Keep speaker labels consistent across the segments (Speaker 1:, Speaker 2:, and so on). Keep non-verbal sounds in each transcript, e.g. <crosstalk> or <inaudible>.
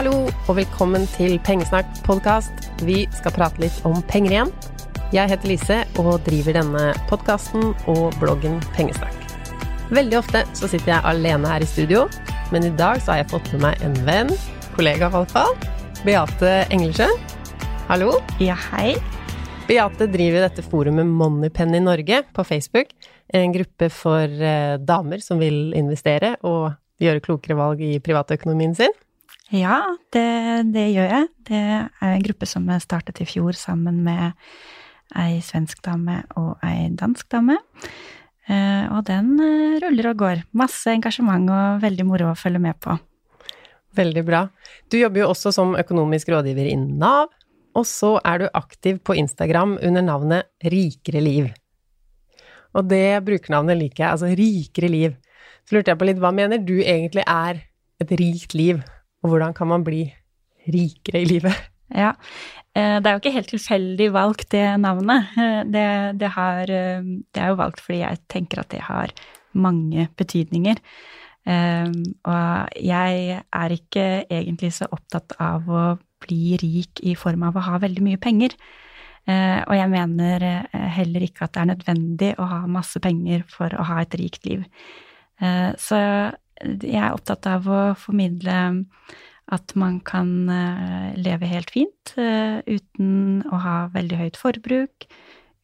Speaker 1: Hallo og velkommen til Pengesnakk-podkast. Vi skal prate litt om penger igjen. Jeg heter Lise og driver denne podkasten og bloggen Pengesnakk. Veldig ofte så sitter jeg alene her i studio, men i dag så har jeg fått med meg en venn, kollega i hvert fall, Beate Engelsjø. Hallo.
Speaker 2: Ja, hei.
Speaker 1: Beate driver dette forumet Moneypenny Norge på Facebook. En gruppe for eh, damer som vil investere og gjøre klokere valg i privatøkonomien sin.
Speaker 2: Ja, det, det gjør jeg. Det er en gruppe som jeg startet i fjor sammen med ei svensk dame og ei dansk dame. Eh, og den eh, ruller og går. Masse engasjement og veldig moro å følge med på.
Speaker 1: Veldig bra. Du jobber jo også som økonomisk rådgiver i Nav, og så er du aktiv på Instagram under navnet Rikere liv. Og det brukernavnet liker jeg, altså Rikere liv. Så lurte jeg på litt, hva mener du egentlig er et rikt liv, og hvordan kan man bli rikere i livet?
Speaker 2: Ja, eh, det er jo ikke helt tilfeldig valgt, det navnet. Eh, Det, det, har, eh, det er jo valgt fordi jeg tenker at det har mange betydninger. Og jeg er ikke egentlig så opptatt av å bli rik i form av å ha veldig mye penger. Og jeg mener heller ikke at det er nødvendig å ha masse penger for å ha et rikt liv. Så jeg er opptatt av å formidle at man kan eh, leve helt fint eh, uten å ha veldig høyt forbruk,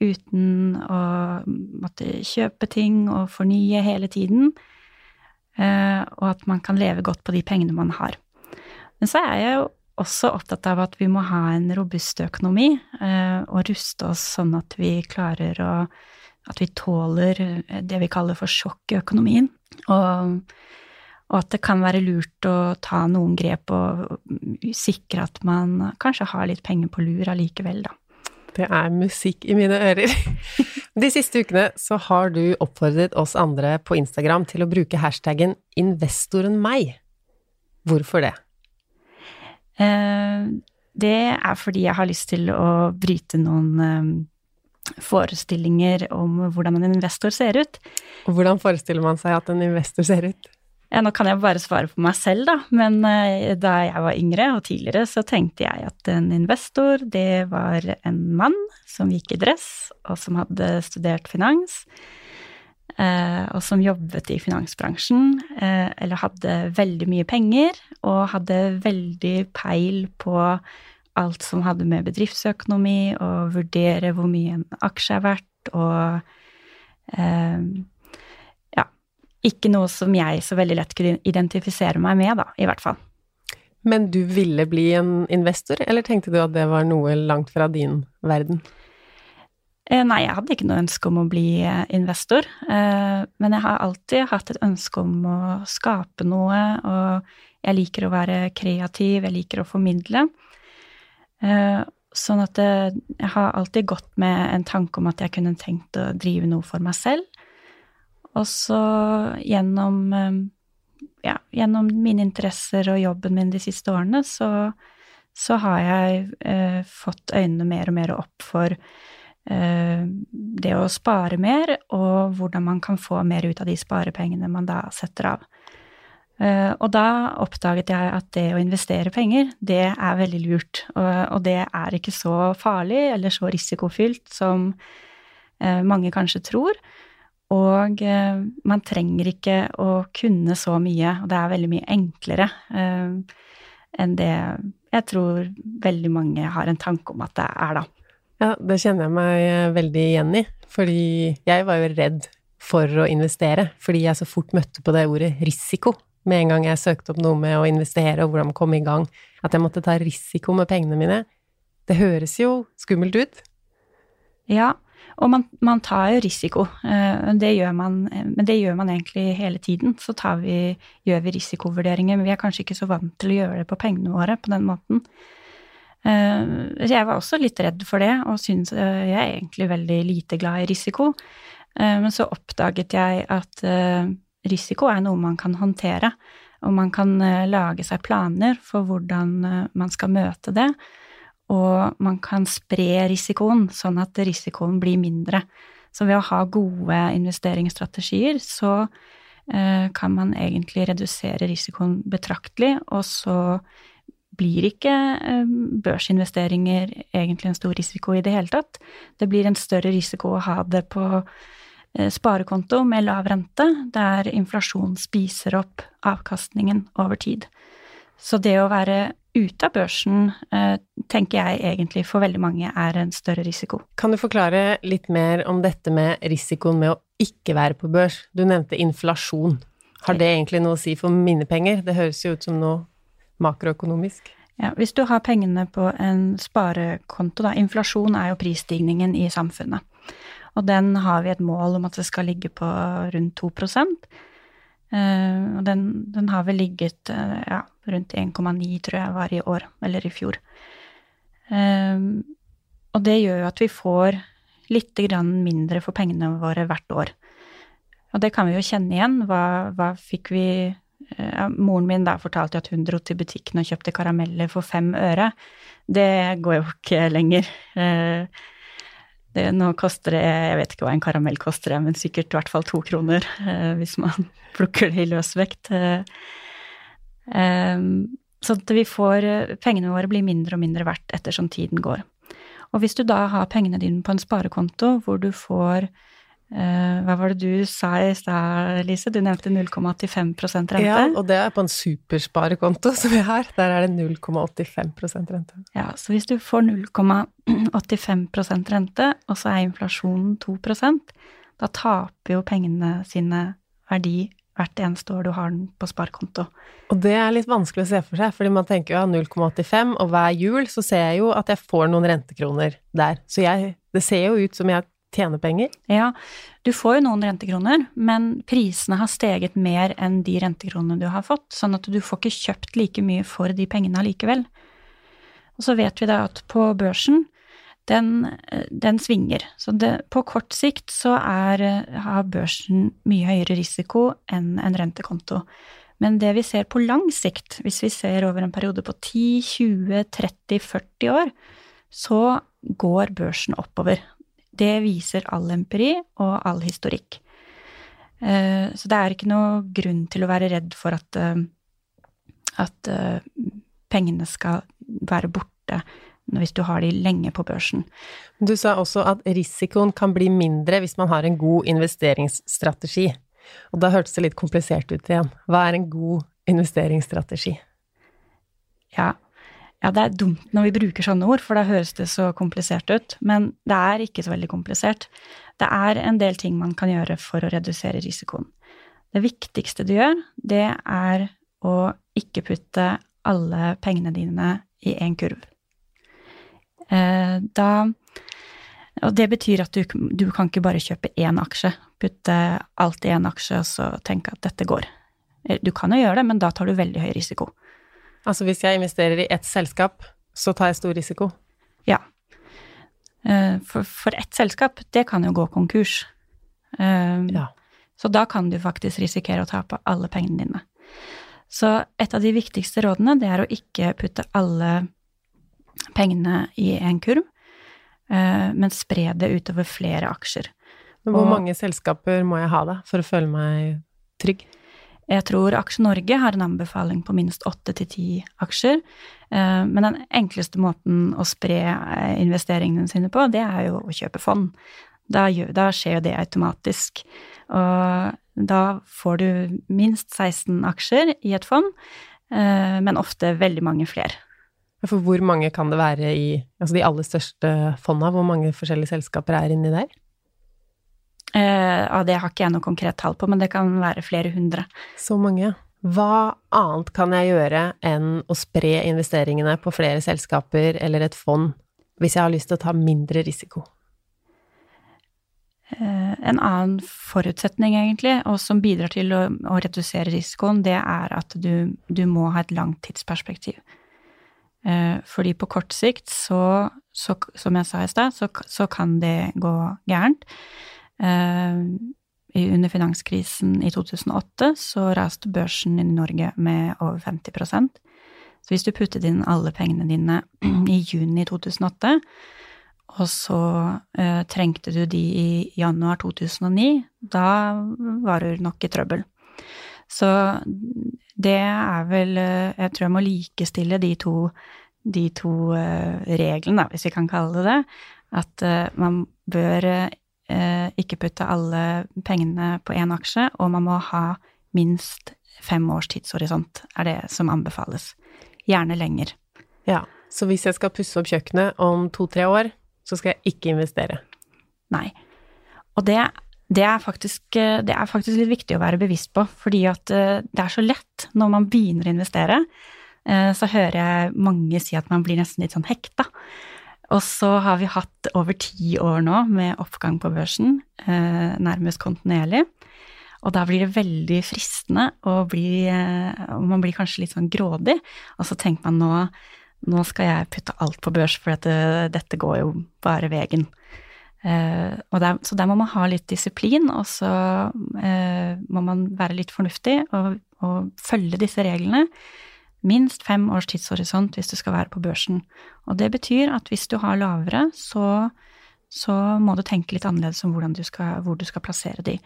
Speaker 2: uten å måtte kjøpe ting og fornye hele tiden, eh, og at man kan leve godt på de pengene man har. Men så er jeg jo også opptatt av at vi må ha en robust økonomi, og ruste oss sånn at vi klarer å At vi tåler det vi kaller for sjokk i økonomien. Og og at det kan være lurt å ta noen grep og sikre at man kanskje har litt penger på lur allikevel, da.
Speaker 1: Det er musikk i mine ører. <laughs> De siste ukene så har du oppfordret oss andre på Instagram til å bruke hashtaggen 'investoren meg'. Hvorfor det?
Speaker 2: Eh, Det er fordi jeg har lyst til å bryte noen eh, forestillinger om hvordan en investor ser ut.
Speaker 1: Hvordan forestiller man seg at en investor ser ut?
Speaker 2: Ja, nå kan jeg bare svare for meg selv, da, men eh, da jeg var yngre og tidligere, så tenkte jeg at en investor, det var en mann som gikk i dress, og som hadde studert finans, eh, og som jobbet i finansbransjen, eh, eller hadde veldig mye penger, og hadde veldig peil på alt som hadde med bedriftsøkonomi, og vurdere hvor mye en aksje er verdt, og ikke noe som jeg så veldig lett kunne identifisere meg med, da, i hvert fall.
Speaker 1: Men du ville bli en investor, eller tenkte du at det var noe langt fra din verden?
Speaker 2: Eh, nei, jeg hadde ikke noe ønske om å bli eh, investor, eh, men jeg har alltid hatt et ønske om å skape noe, og jeg liker å være kreativ, jeg liker å formidle. Sånn at jeg har alltid gått med en tanke om at jeg kunne tenkt å drive noe for meg selv. Og så gjennom, ja, gjennom mine interesser og jobben min de siste årene, så, så har jeg eh, fått øynene mer og mer opp for Eh, det å spare mer, og hvordan man kan få mer ut av de sparepengene man da setter av. Uh, og da oppdaget jeg at det å investere penger, det er veldig lurt. Og det er ikke så farlig eller så risikofylt som uh, mange kanskje tror. Og man trenger ikke å kunne så mye, og det er veldig mye enklere enn det jeg tror veldig mange har en tanke om at det er, da.
Speaker 1: Ja, det kjenner jeg meg eh, veldig igjen i, fordi jeg var jo redd for å investere, fordi jeg så fort møtte på det ordet risiko med en gang jeg søkte opp noe med å investere og hvordan komme i gang, at jeg måtte ta risiko med pengene mine. Det høres jo skummelt ut.
Speaker 2: Ja, og man, man tar jo risiko. Eh, det gjør man, men det gjør man egentlig hele tiden. Så vi, gjør vi risikovurderinger, men vi er kanskje ikke så vant til å gjøre det på pengene våre på den måten. Eh, jeg var også litt redd for det, og syns eh, jeg er egentlig veldig lite glad i risiko. Eh, men så oppdaget jeg at risiko er noe man kan håndtere, og man kan lage seg planer for hvordan man skal møte det. Og man kan spre risikoen, sånn at risikoen blir mindre. Så ved å ha gode investeringsstrategier, så kan man egentlig redusere risikoen betraktelig, og så blir ikke eh, børsinvesteringer egentlig en stor risiko i det hele tatt. Det blir en større risiko å ha det på eh, sparekonto med lav rente, der inflasjon spiser opp avkastningen over tid. Så det å være ute av børsen eh, tenker jeg egentlig for veldig mange er en større risiko.
Speaker 1: Kan du forklare litt mer om dette med risikoen med å ikke være på børs? Du nevnte inflasjon. Har det egentlig noe å si for mine penger? Det høres jo ut som noe makroøkonomisk?
Speaker 2: Ja, hvis du har pengene på en sparekonto, da Inflasjon er jo prisstigningen i samfunnet. Og den har vi et mål om at det skal ligge på rundt 2 eh, Og den, den har vel ligget eh, ja, rundt 1,9, tror jeg var i år, eller i fjor. Um, og det gjør jo at vi får litt mindre for pengene våre hvert år. Og det kan vi jo kjenne igjen. Hva, hva fikk vi ja, moren min da fortalte at hun dro til butikken og kjøpte karameller for fem øre. Det går jo ikke lenger. Uh, det, nå koster det Jeg vet ikke hva en karamell koster, men sikkert i hvert fall to kroner uh, hvis man plukker det i løsvekt. Eh, så at vi får Pengene våre blir mindre og mindre verdt ettersom tiden går. Og hvis du da har pengene dine på en sparekonto hvor du får Uh, hva var det du sa i stad, Lise? Du nevnte 0,85% rente.
Speaker 1: Ja, og det er på en supersparekonto som vi har. Der er det 0,85% rente.
Speaker 2: Ja, så hvis du får 0,85% rente, og så er inflasjonen 2% da taper jo pengene sine verdi hvert eneste år du har den på sparekonto.
Speaker 1: Og det er litt vanskelig å se for seg, fordi man tenker jo ja, 0,85, og hver jul så ser jeg jo at jeg får noen rentekroner der. Så jeg, det ser jo ut som jeg tjener penger?
Speaker 2: Ja, du får jo noen rentekroner, men prisene har steget mer enn de rentekronene du har fått, sånn at du får ikke kjøpt like mye for de pengene allikevel. Og så vet vi da at på børsen, den, den svinger. Så det, på kort sikt så er, har børsen mye høyere risiko enn en rentekonto. Men det vi ser på lang sikt, hvis vi ser over en periode på 10, 20, 30, 40 år, så går børsen oppover. Det viser all empiri og all historikk. Eh, så det er ikke noe grunn til å være redd for at, eh, at eh, pengene skal være borte hvis du har de lenge på børsen.
Speaker 1: Du sa også at risikoen kan bli mindre hvis man har en god investeringsstrategi. Og da hørtes det litt komplisert ut igjen. Hva er en god investeringsstrategi?
Speaker 2: Ja, ja, det er dumt når vi bruker sånne ord, for da høres det så komplisert ut. Men det er ikke så veldig komplisert. Det er en del ting man kan gjøre for å redusere risikoen. Det viktigste du gjør, det er å ikke putte alle pengene dine i én kurv. Eh, da Og det betyr at du, du kan ikke bare kjøpe én aksje, putte alt i én aksje og så tenke at dette går. Eh, Du kan jo gjøre det, men da tar du veldig høy risiko.
Speaker 1: Altså hvis jeg investerer i ett selskap, så tar jeg stor risiko.
Speaker 2: Ja. Eh, For, for ett selskap, det kan jo gå konkurs.
Speaker 1: Ja.
Speaker 2: Så da kan du faktisk risikere å tape alle pengene dine. Så et av de viktigste rådene, det er å ikke putte alle pengene i en kurv, eh, men spre det utover flere aksjer.
Speaker 1: Men hvor
Speaker 2: Og-
Speaker 1: mange selskaper må jeg ha da, for å føle meg trygg?
Speaker 2: Jeg tror Aksje Norge har en anbefaling på minst åtte til ti aksjer. Eh, Men den enkleste måten å spre eh, investeringene sine på, det er jo å kjøpe fond. Da, da skjer jo det automatisk. Og da får du minst 16 aksjer i et fond, men ofte veldig mange flere.
Speaker 1: For hvor mange kan det være i altså de aller største fonda? Hvor mange forskjellige selskaper er inni der?
Speaker 2: Eh, det har ikke jeg noe konkret tall på, men det kan være flere hundre.
Speaker 1: Så mange. Hva annet kan jeg gjøre enn å spre investeringene på flere selskaper eller et fond, hvis jeg har lyst til å ta mindre risiko?
Speaker 2: Eh, En annen forutsetning, egentlig, og som bidrar til å, å redusere risikoen, det er at du, du må ha et langt tidsperspektiv. Eh, Fordi på kort sikt, så, så som jeg sa i stad, så, så kan det gå gærent. Eh, Under finanskrisen i 2008 så raste børsen i Norge med over 50% Så hvis du puttet inn alle pengene dine <clears throat> i juni 2008, og så eh, trengte du de i januar 2009, da var du nok i trøbbel. Så det er vel eh, Jeg tror jeg må likestille de to, de to eh, reglene, hvis vi kan kalle det det. At eh, man bør ikke putte alle pengene på én aksje, og man må ha minst fem års tidshorisont, er det som anbefales. Gjerne lenger.
Speaker 1: Ja, så hvis jeg skal pusse opp kjøkkenet om to-tre år, så skal jeg ikke investere.
Speaker 2: Nei. Og det, det, er faktisk, eh, det er faktisk litt viktig å være bevisst på, fordi at eh, det er så lett når man begynner å investere. eh, Så hører jeg mange si at man blir nesten litt sånn hekta. Og så har vi hatt over ti år nå med oppgang på børsen, nærmest kontinuerlig. Og da blir det veldig fristende, og, bli, man blir kanskje litt sånn grådig. Og så tenker man nå, nå skal jeg putte alt på børs, for dette, dette går jo bare veien. Eh, der, så der må man ha litt disiplin, og så eh, må man være litt fornuftig og, og følge disse reglene. Minst fem års tidshorisont hvis du skal være på børsen. Og det betyr at hvis du har lavere, så, så må du tenke litt annerledes om du skal, hvor du skal plassere de.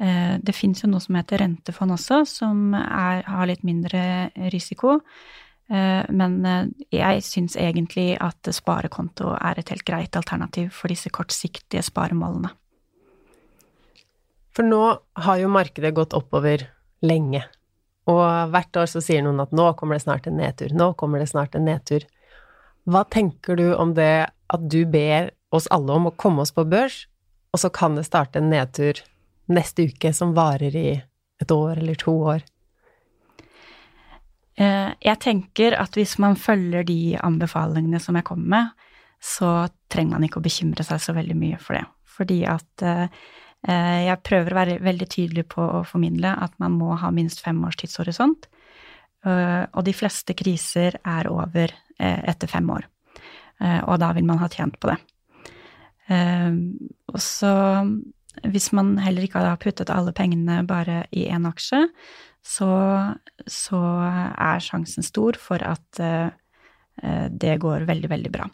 Speaker 2: Eh, Det fins jo noe som heter rentefond også, som er, har litt mindre risiko. Eh, Men eh, jeg syns egentlig at sparekonto er et helt greit alternativ for disse kortsiktige sparemålene.
Speaker 1: For nå har jo markedet gått oppover lenge, og hvert år så sier noen at nå kommer det snart en nedtur, nå kommer det snart en nedtur. Hva tenker du om det at du ber oss alle om å komme oss på børs, og så kan det starte en nedtur neste uke som varer i et år eller to år?
Speaker 2: Eh, Jeg tenker at hvis man følger de anbefalingene som jeg kommer med, så trenger man ikke å bekymre seg så veldig mye for det. Fordi at eh, eh, jeg prøver å være veldig tydelig på å formidle at man må ha minst fem års tidshorisont. Og de fleste kriser er over etter fem år. Og da vil man ha tjent på det. Og så hvis man heller ikke har puttet alle pengene bare i én aksje, så, så er sjansen stor for at eh, det går veldig, veldig bra.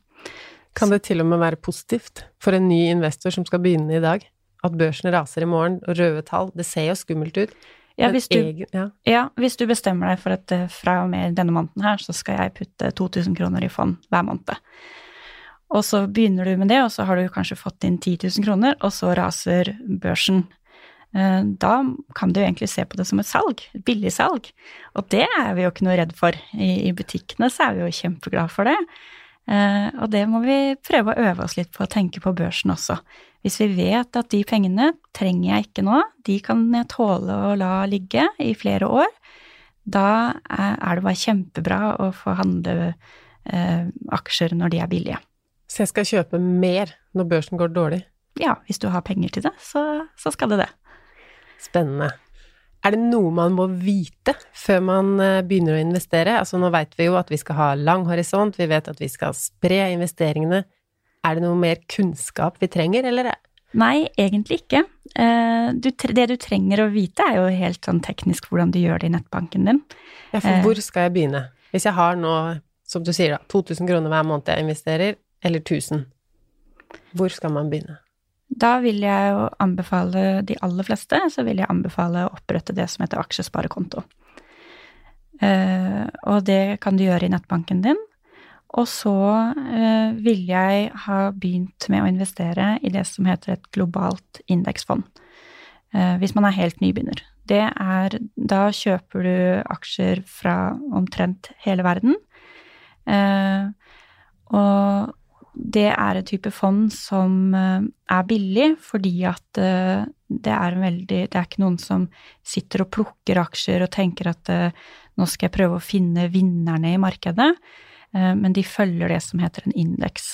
Speaker 1: Kan det til og med være positivt for en ny investor som skal begynne i dag? At børsen raser i morgen, og røde tall, det ser jo skummelt ut.
Speaker 2: Ja, hvis du,
Speaker 1: egen- ja.
Speaker 2: ja, hvis du bestemmer deg for at eh, fra og med denne måneden her, så skal jeg putte 2000 kroner i fond hver måned. Og så begynner du med det, og så har du kanskje fått inn 10 000 kroner, og så raser børsen. Eh, Da kan du egentlig se på det som et salg, et billigsalg. Og det er vi jo ikke noe redd for. I, butikkene så er vi jo kjempeglade for det. Eh, og det må vi prøve å øve oss litt på å tenke på børsen også. Hvis vi vet at de pengene trenger jeg ikke nå, de kan jeg tåle å la ligge i flere år, da er det bare kjempebra å få handle eh, aksjer når de er billige.
Speaker 1: Så jeg skal kjøpe mer når børsen går dårlig?
Speaker 2: Ja, hvis du har penger til det, så, så skal det det.
Speaker 1: Spennende. Er det noe man må vite før man eh, begynner å investere? Altså nå veit vi jo at vi skal ha lang horisont, vi vet at vi skal spre investeringene. Er det noe mer kunnskap vi trenger, eller?
Speaker 2: Nei, egentlig ikke. Eh, det du trenger å vite, er jo helt sånn teknisk hvordan du gjør det i nettbanken din.
Speaker 1: Ja, for hvor skal jeg begynne? Hvis jeg har nå, som du sier da, 2000 kroner hver måned jeg investerer, eller 1000, hvor skal man begynne?
Speaker 2: Da vil jeg jo anbefale de aller fleste, så vil jeg anbefale å opprette det som heter aksjesparekonto. Uh, og det kan du gjøre i nettbanken din. Og så uh, vil jeg ha begynt med å investere i det som heter et globalt indeksfond. Uh, hvis man er helt nybegynner. Det er Da kjøper du aksjer fra omtrent hele verden. og det er en type fond som eh, er billig fordi at eh, det er veldig Det er ikke noen som sitter og plukker aksjer og tenker at eh, nå skal jeg prøve å finne vinnerne i markedet, men de følger det som heter en indeks.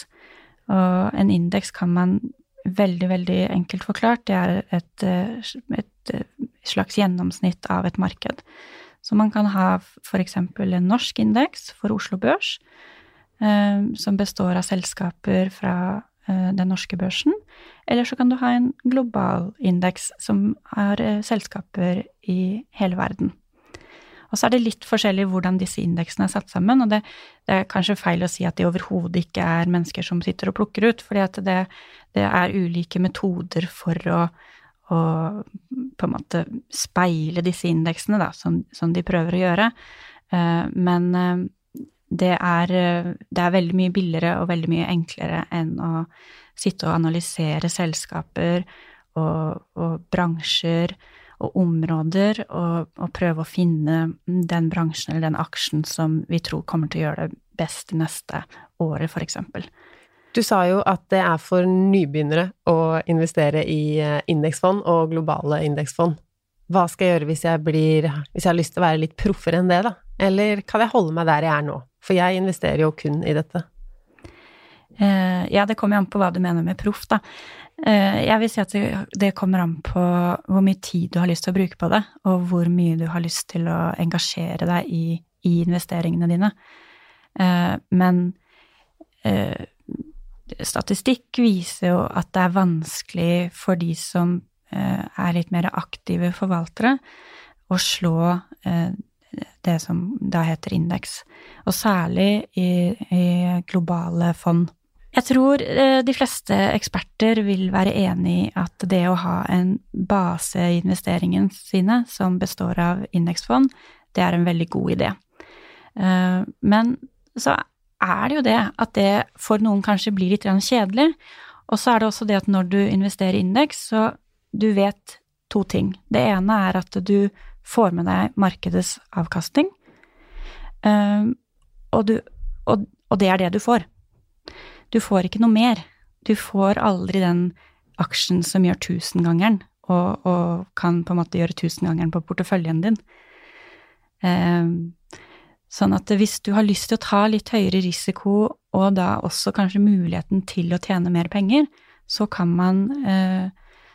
Speaker 2: Og en indeks kan man veldig, veldig enkelt forklart, det er et, et slags gjennomsnitt av et marked. Så man kan ha f.eks. en norsk indeks for Oslo Børs, som består av selskaper fra eh, den norske børsen. Eller så kan du ha en global indeks som har eh, selskaper i hele verden. Og så er det litt forskjellig hvordan disse indeksene er satt sammen, og det, det er kanskje feil å si at de overhodet ikke er mennesker som sitter og plukker ut, fordi at det, det er ulike metoder for å, å, på en måte speile disse indeksene, da, som, som de prøver å gjøre. Men det er, det er, veldig mye billigere og veldig mye enklere enn å sitte og analysere selskaper og, og bransjer og områder og, og, prøve å finne den bransjen eller den aksjen som vi tror kommer til å gjøre det best det neste året, f.eks.
Speaker 1: Du sa jo at det er for nybegynnere å investere i eh, indeksfond og globale indeksfond. Hva skal jeg gjøre hvis jeg, blir, hvis jeg har lyst til å være litt proffere enn det, da? Eller kan jeg holde meg der jeg er nå? For jeg investerer jo kun i dette.
Speaker 2: Uh, ja, det kommer an på hva du mener med proff, da. Uh, jeg vil si at det, det, kommer an på hvor mye tid du har lyst til å bruke på det, og hvor mye du har lyst til å engasjere deg i, i investeringene dine. Uh, men statistikk viser jo at det er vanskelig for de som er litt mer aktive forvaltere, å slå det som da heter indeks, og særlig i, i globale fond. Jeg tror eh, de fleste eksperter vil være enig i at det å ha en base i investeringene sine som består av indeksfond, det er en veldig god idé. Eh, men så er det jo det at det for noen kanskje blir litt kjedelig. Og så er det også det at når du investerer i indeks, så du vet to ting. Det ene er at du får med deg markedets avkastning, um, og, du, og, og, det er det du får. Du får ikke noe mer. Du får aldri den aksjen som gjør tusengangeren, og, og kan på en måte gjøre tusengangeren på porteføljen din. Um, sånn at hvis du har lyst til å ta litt høyere risiko, og da også kanskje muligheten til å tjene mer penger, så kan man uh,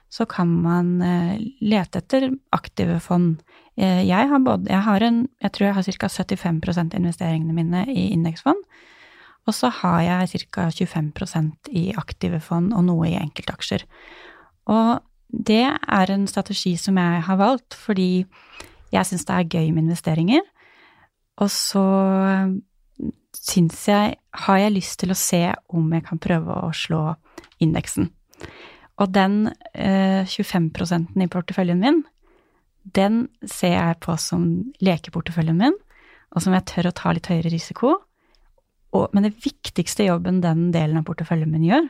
Speaker 2: så kan man eh, lete etter aktive fond. Eh, jeg har, både, jeg har en Jeg tror jeg har ca. 75 av investeringene mine i indeksfond. Og så har jeg ca. 25% i aktive fond og noe i enkeltaksjer. Og det er en strategi som jeg har valgt fordi jeg syns det er gøy med investeringer. Og så syns jeg Har jeg lyst til å se om jeg kan prøve å slå indeksen. Og den eh, 25 i porteføljen min, den ser jeg på som lekeporteføljen min, og som jeg tør å ta litt høyere risiko. Og, men det viktigste jobben den delen av porteføljen min gjør,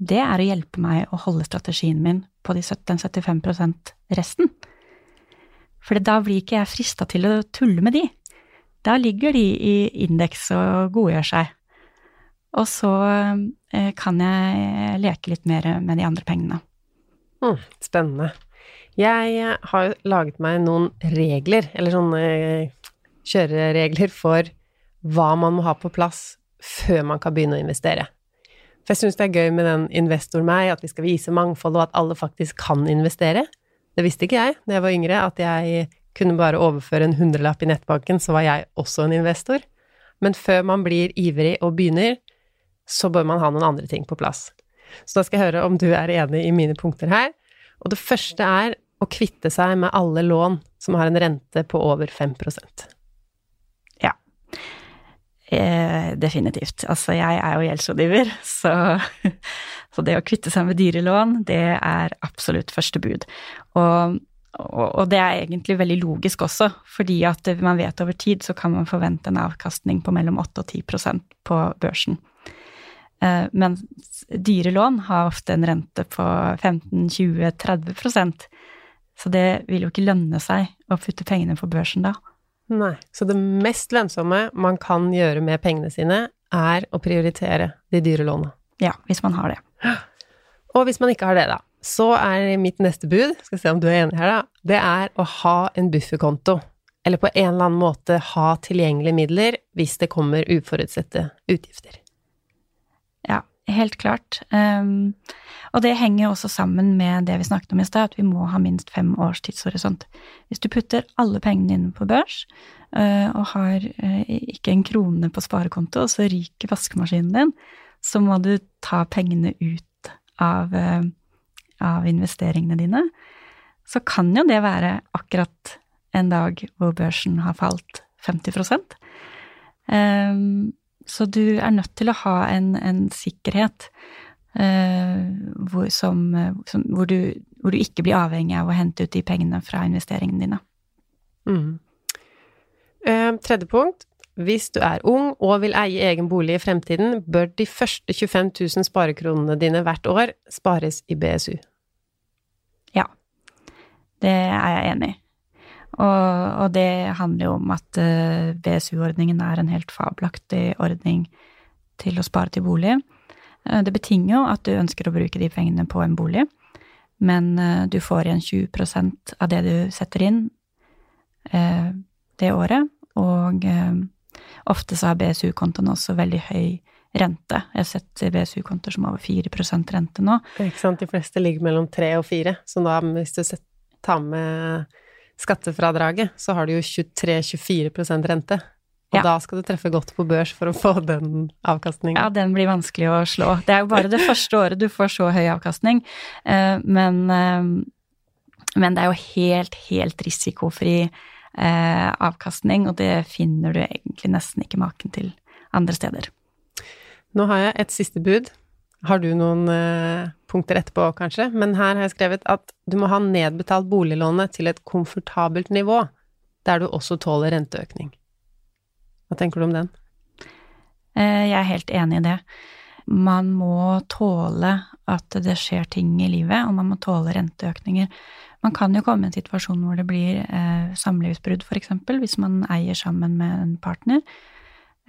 Speaker 2: det er å hjelpe meg å holde strategien min på de 70-75% resten. For da blir ikke jeg frista til å tulle med de. Da ligger de i indeks og godgjør seg. Og så eh, kan jeg leke litt mer med de andre pengene.
Speaker 1: Mm, spennende. Jeg eh, har laget meg noen regler, eller sånne eh, kjøreregler for hva man må ha på plass før man kan begynne å investere. For jeg syns det er gøy med den investor meg, at vi skal vise mangfold, og at alle faktisk kan investere. Det visste ikke jeg da jeg var yngre, at jeg kunne bare overføre en hundrelapp i nettbanken, så var jeg også en investor. Men før man blir ivrig og begynner, så bør man ha noen andre ting på plass. Så da skal jeg høre om du er enig i mine punkter her. Og det første er å kvitte seg med alle lån som har en rente på over 5%
Speaker 2: Ja. Eh, definitivt. Altså, jeg er jo gjeldsrådgiver, <laughs> så, så, det å kvitte seg med dyre lån, det er absolutt første bud. Og, og, og, det er egentlig veldig logisk også, fordi at man vet over tid så kan man forvente en avkastning på mellom 8 og 10% på børsen. Eh, men dyre lån har ofte en rente på 15-20-30% så det vil jo ikke lønne seg å putte pengene på børsen da.
Speaker 1: Nei, så det mest lønnsomme man kan gjøre med pengene sine, er å prioritere de dyre lånene.
Speaker 2: Ja, hvis man har det.
Speaker 1: Og hvis man ikke har det, da, så er mitt neste bud, skal se om du er enig her, da, det er å ha en bufferkonto. Eller på en eller annen måte ha tilgjengelige midler hvis det kommer uforutsette utgifter.
Speaker 2: Ja, helt klart. Um, og det henger også sammen med det vi snakket om i stad, at vi må ha minst fem års tidshorisont. Hvis du putter alle pengene dine på børs uh, og har uh, ikke en krone på sparekonto, og så ryker vaskemaskinen din, så må du ta pengene ut av, uh, av investeringene dine. Så kan jo det være akkurat en dag hvor børsen har falt 50 um, så du er nødt til å ha en, en sikkerhet uh, hvor, som, som, hvor, du, hvor, du, ikke blir avhengig av å hente ut de pengene fra investeringene dine.
Speaker 1: Mm. Eh, tredje punkt. Hvis du er ung og vil eie egen bolig i fremtiden, bør de første 25 000 sparekronene dine hvert år spares i BSU.
Speaker 2: Ja, det er jeg enig i. Og, og det handler jo om at uh, eh, BSU-ordningen er en helt fabelaktig ordning til å spare til bolig. Uh, det betinger jo at du ønsker å bruke de pengene på en bolig, men uh, du får igjen 20% av det du setter inn det året. Og ofte så har BSU-kontoen også veldig høy rente. Jeg har sett BSU-kontoer som har over 4% rente nå.
Speaker 1: Ikke sant, de fleste ligger mellom 3 og 4, så da hvis du tar med skattefradraget, så har du jo 23-24 rente. Og ja. da skal du treffe godt på børs for å få den avkastningen.
Speaker 2: Ja, den blir vanskelig å slå. Det er jo bare det første året du får så høy avkastning, eh, men, eh, men det er jo helt, helt risikofri eh, avkastning, og det finner du egentlig nesten ikke maken til andre steder.
Speaker 1: Nå har jeg et siste bud. Har du noen eh, punkter etterpå, kanskje? Men her har jeg skrevet at du må ha nedbetalt boliglånet til et komfortabelt nivå, der du også tåler renteøkning. Hva tenker du om den?
Speaker 2: Eh, jeg er helt enig i det. Man må tåle at det skjer ting i livet, og man må tåle renteøkninger. Man kan jo komme i en situasjon hvor det blir eh, samlivsbrudd, f.eks., hvis man eier sammen med en partner.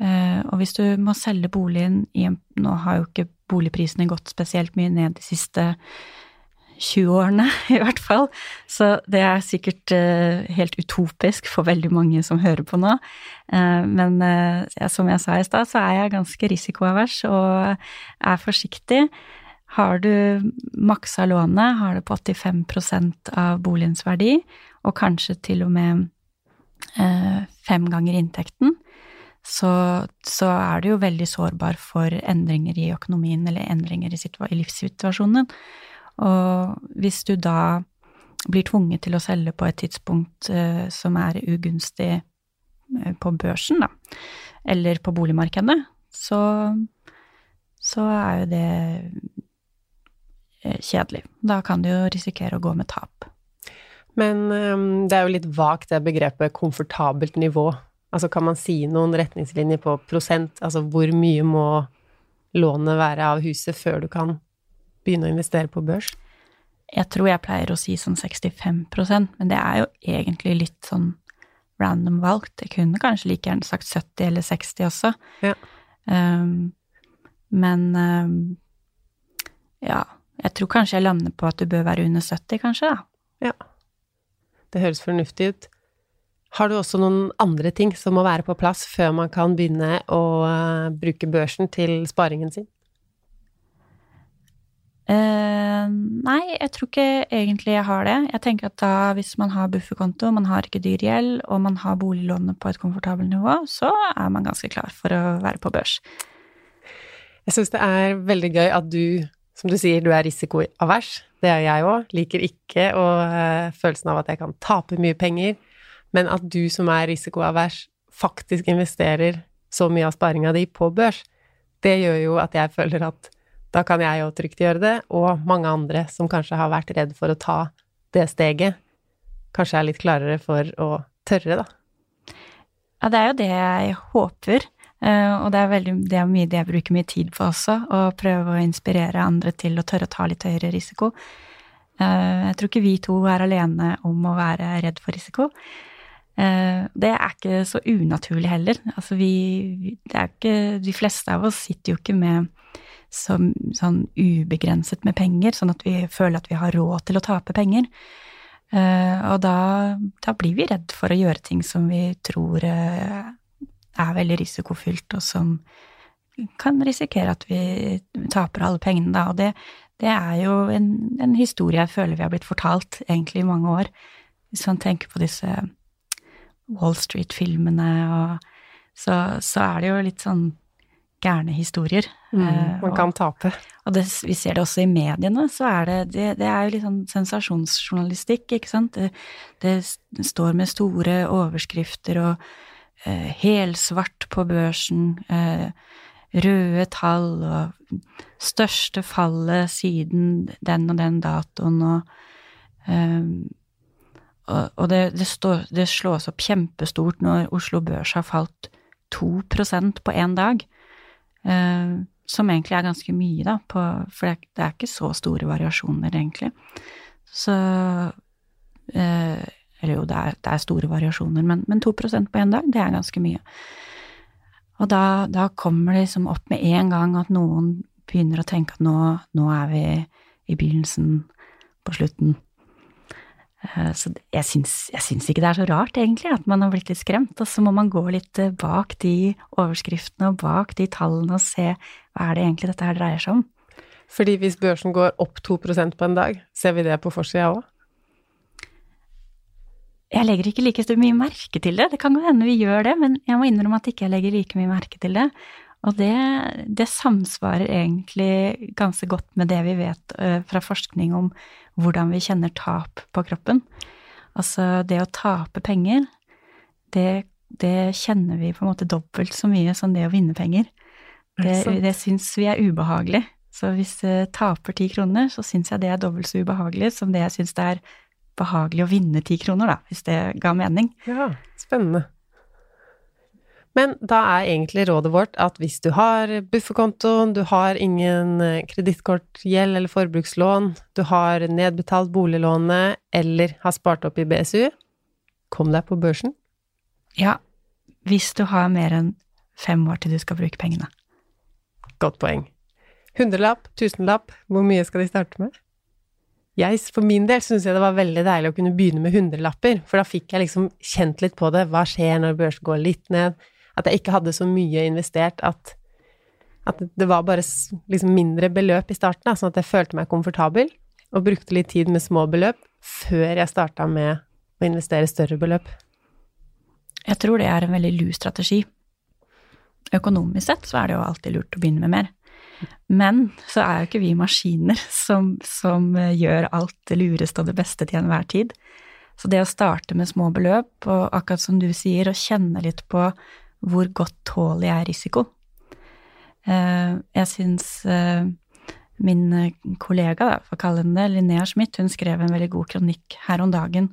Speaker 2: Eh, og hvis du må selge boligen i Nå har jo ikke boligprisene gått spesielt mye ned de siste 20 årene, <laughs> i hvert fall. Så det er sikkert uh, helt utopisk for veldig mange som hører på nå. Uh, men som jeg sa i stad, så er jeg ganske risikoavers og er forsiktig. Har du maksa lånet, har det på 85% av boligens verdi, og kanskje til og med fem ganger inntekten, så, så, er du jo veldig sårbar for endringer i økonomien eller endringer i, i livssituasjonen. Og hvis du da blir tvunget til å selge på et tidspunkt eh, som er ugunstig eh, på børsen, da, eller på boligmarkedet, så, så er jo det eh, kjedelig. Da kan du jo risikere å gå med tap.
Speaker 1: Men um, det er jo litt vagt, det begrepet komfortabelt nivå. Altså kan man si noen retningslinjer på prosent, altså hvor mye må lånet være av huset før du kan begynne å investere på børs?
Speaker 2: Jeg tror jeg pleier å si sånn 65% men det er jo egentlig litt sånn random valgt. Jeg kunne kanskje like gjerne sagt 70 eller 60 også. Ja. Um, Men um, ja, jeg tror kanskje jeg lander på at du bør være under 70, kanskje, da.
Speaker 1: Ja. Det høres fornuftig ut. Har du også noen andre ting som må være på plass før man kan begynne å eh, bruke børsen til sparingen sin?
Speaker 2: Uh, nei, jeg tror ikke egentlig jeg har det. Jeg tenker at da, hvis man har bufferkonto, man har ikke dyr gjeld, og man har boliglånet på et komfortabelt nivå, så er man ganske klar for å være på børs.
Speaker 1: Jeg syns det er veldig gøy at du, som du sier, du er risikoavers. Det er jeg òg. Liker ikke og, uh, følelsen av at jeg kan tape mye penger. Men at du som er risikoavers, faktisk investerer så mye av sparinga di på børs, det gjør jo at jeg føler at da kan jeg jo trygt gjøre det, og mange andre som kanskje har vært redd for å ta det steget, kanskje er litt klarere for å tørre, da.
Speaker 2: Ja, det er jo det jeg håper, eh, og det er, veldig, det er mye det jeg bruker mye tid på også, å prøve å inspirere andre til å tørre å ta litt høyere risiko. Eh, jeg tror ikke vi to er alene om å være redd for risiko. Eh, det er ikke så unaturlig heller. Altså vi, ikke, de fleste av oss sitter jo ikke med så, sånn ubegrenset med penger, sånn at vi føler at vi har råd til å tape penger. Uh, og da, da, blir vi redd for å gjøre ting som vi tror uh, er veldig risikofylt, og som kan risikere at vi taper alle pengene, da. Og det, det er jo en, en, historie jeg føler vi har blitt fortalt egentlig i mange år. Hvis man tenker på disse Wall Street-filmene og så, så er det jo litt sånn gærne historier.
Speaker 1: Mm, man kan kan tape.
Speaker 2: Og det, vi ser det også i mediene, så er det Det, det er jo litt sånn sensasjonsjournalistikk, ikke sant. Det, det, står med store overskrifter og eh, helsvart på børsen, eh, røde tall og største fallet siden den og den datoen og eh, og, det, det, står, det slås opp kjempestort når Oslo Børs har falt 2% på én dag. Eh, som egentlig er ganske mye, da, på, for det, det, er ikke så store variasjoner, egentlig. Så eh, Eller jo, det er, det er, store variasjoner, men, men 2% på én dag, det er ganske mye. Og da, da, kommer det liksom opp med en gang at noen begynner å tenke at nå, nå er vi i begynnelsen, på slutten. Eh, så jeg syns, jeg syns, ikke det er så rart, egentlig, at man har blitt litt skremt. Og så må man gå litt eh, bak de overskriftene og bak de tallene og se hva er det egentlig dette her dreier seg om.
Speaker 1: Fordi hvis børsen går opp 2% på en dag, ser vi det på forsida òg?
Speaker 2: Jeg legger ikke like mye merke til det. Det kan godt hende vi gjør det, men jeg må innrømme at ikke jeg legger like mye merke til det. Og det, det samsvarer egentlig ganske godt med det vi vet uh, fra forskning om hvordan vi kjenner tap på kroppen. Altså, det å tape penger, det, det kjenner vi på en måte dobbelt så mye som det å vinne penger. Det, det syns vi er ubehagelig. Så hvis jeg taper ti kroner, så syns jeg det er dobbelt så ubehagelig som det jeg syns det er behagelig å vinne ti kroner, da, hvis det ga mening.
Speaker 1: Ja, spennende. Men da er egentlig rådet vårt at hvis du har bufferkontoen, du har ingen eh, kredittkortgjeld eller forbrukslån, du har nedbetalt boliglånet eller har spart opp i BSU, kom deg på børsen.
Speaker 2: Ja, hvis du har mer enn fem år til du skal bruke pengene.
Speaker 1: Godt poeng. Hundrelapp, tusenlapp, hvor mye skal de starte med? Jeg, for min del syns jeg det var veldig deilig å kunne begynne med hundrelapper, for da fikk jeg liksom kjent litt på det. Hva skjer når børsen går litt ned? At jeg ikke hadde så mye investert at, at det var bare liksom mindre beløp i starten, da, sånn at jeg følte meg komfortabel, og brukte litt tid med små beløp før jeg starta med å investere større beløp.
Speaker 2: Jeg tror det er en veldig lur strategi. Økonomisk sett så er det jo alltid lurt å begynne med mer. Men så er jo ikke vi maskiner som, som gjør alt det lureste og det beste til enhver tid. Så det å starte med små beløp, og akkurat som du sier, å kjenne litt på hvor godt tåler jeg risiko? Eh, jeg syns eh, min kollega, da, for å kalle henne det, Linnea Schmidt, hun skrev en veldig god kronikk her om dagen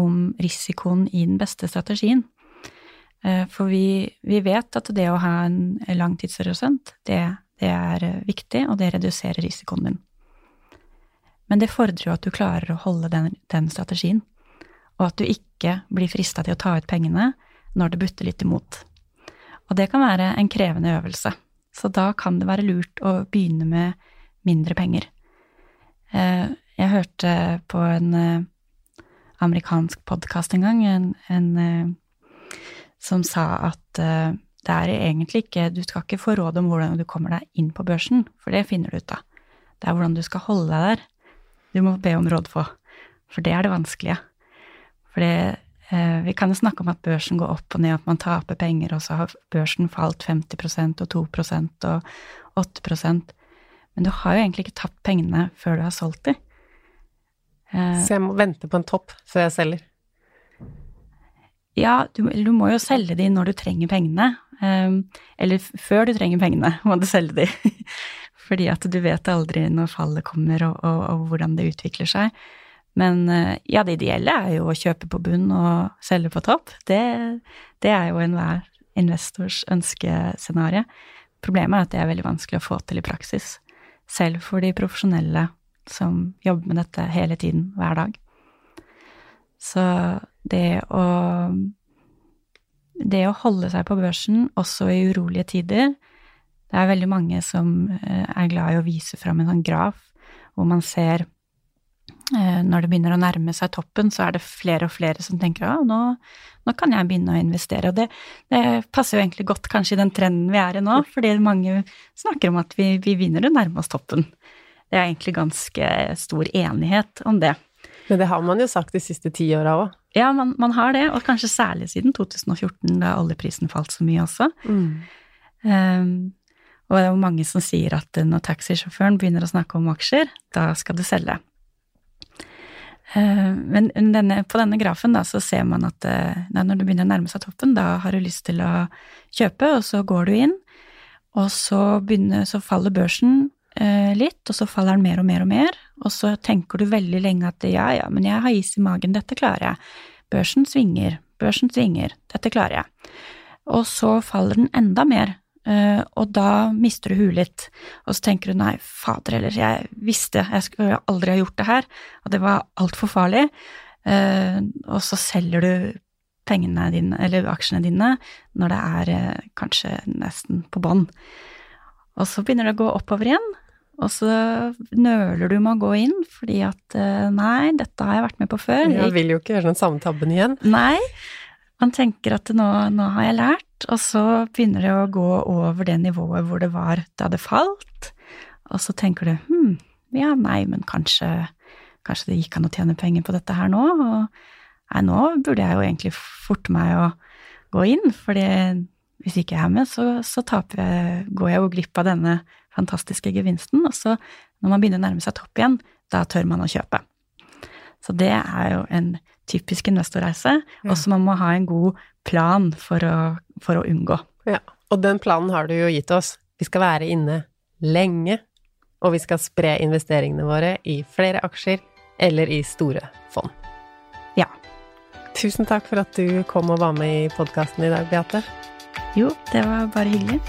Speaker 2: om risikoen i den beste strategien. Eh, for vi, vi vet at det å ha en langtidshorisont, det, det er viktig, og det reduserer risikoen din. Men det fordrer jo at du klarer å holde den, den strategien, og at du ikke blir frista til å ta ut pengene når det butter litt imot. Og det kan være en krevende øvelse. Så da kan det være lurt å begynne med mindre penger. Eh, jeg hørte på en eh, amerikansk podkast en gang en, en, eh, som sa at det er egentlig ikke Du skal ikke få råd om hvordan du kommer deg inn på børsen, for det finner du ut av. Det er hvordan du skal holde deg der. Du må be om råd på, for det er det vanskelige. For det, vi kan jo snakke om at børsen går opp og ned, at man taper penger, og så har børsen falt 50% og 2% og 8% Men du har jo egentlig ikke tapt pengene før du har solgt de.
Speaker 1: Eh, så jeg må vente på en topp før jeg selger?
Speaker 2: Ja, du, du må jo selge de når du trenger pengene. Um, eller før du trenger pengene, <laughs> må du selge de. <laughs> Fordi at du vet aldri når fallet kommer og, og, og hvordan det utvikler seg. Men uh, ja, det ideelle er jo å kjøpe på bunn og selge på topp. Det, det er jo enhver investors ønskescenario. Problemet er at det er veldig vanskelig å få til i praksis. Selv for de profesjonelle som jobber med dette hele tiden, hver dag. Så det å det å holde seg på børsen også i urolige tider Det er veldig mange som eh, er glad i å vise fram en sånn graf hvor man ser eh, når det begynner å nærme seg toppen, så er det flere og flere som tenker at nå, nå, kan jeg begynne å investere. Og det, det, passer jo egentlig godt kanskje i den trenden vi er i nå, fordi mange snakker om at vi, vi begynner å nærme oss toppen. Det er egentlig ganske stor enighet om det.
Speaker 1: Men det har man jo sagt de siste ti åra òg.
Speaker 2: Ja, man, man, har det, og kanskje særlig siden 2014, da oljeprisen falt så mye også. Mm. Um, og det er jo mange som sier at når taxisjåføren begynner å snakke om aksjer, da skal du selge. Uh, men denne, på denne grafen da, så ser man at nei, når du begynner å nærme seg toppen, da har du lyst til å kjøpe, og så går du inn, og så, begynner, så faller børsen eh, litt, og så faller den mer og mer og mer, og så tenker du veldig lenge at ja, ja, men jeg har is i magen, dette klarer jeg. Børsen svinger, børsen svinger, dette klarer jeg. Og så faller den enda mer, eh, og da mister du huet litt. Og så tenker du nei, fader heller, jeg visste jeg skulle aldri ha gjort det her, og det var altfor farlig. Eh, og så selger du pengene dine, eller aksjene dine, når det er eh, kanskje nesten på bånn. Og så begynner det å gå oppover igjen, og så nøler du med å gå inn fordi at eh, nei, dette har jeg vært med på før.
Speaker 1: Jeg vil jo ikke gjøre den samme tabben igjen.
Speaker 2: Nei. Man tenker at nå, nå, har jeg lært, og så begynner det å gå over det nivået hvor det var da det falt. Og så tenker du hm, ja, nei, men kanskje, kanskje det gikk an å tjene penger på dette her nå? Og nei, nå burde jeg jo egentlig forte meg å gå inn, for hvis ikke jeg er med, så, så jeg, går jeg jo glipp av denne fantastiske gevinsten. Og så, når man begynner å nærme seg topp igjen, da tør man å kjøpe. Så det er jo en typisk investorreise. Ja. Også man må ha en god plan for å, for å unngå.
Speaker 1: Ja, og den planen har du jo gitt oss. Vi skal være inne lenge, og vi skal spre investeringene våre i flere aksjer eller i store fond.
Speaker 2: Ja.
Speaker 1: Tusen takk for at du kom og var med i podkasten i dag, Beate.
Speaker 2: Jo, det var bare hyggelig.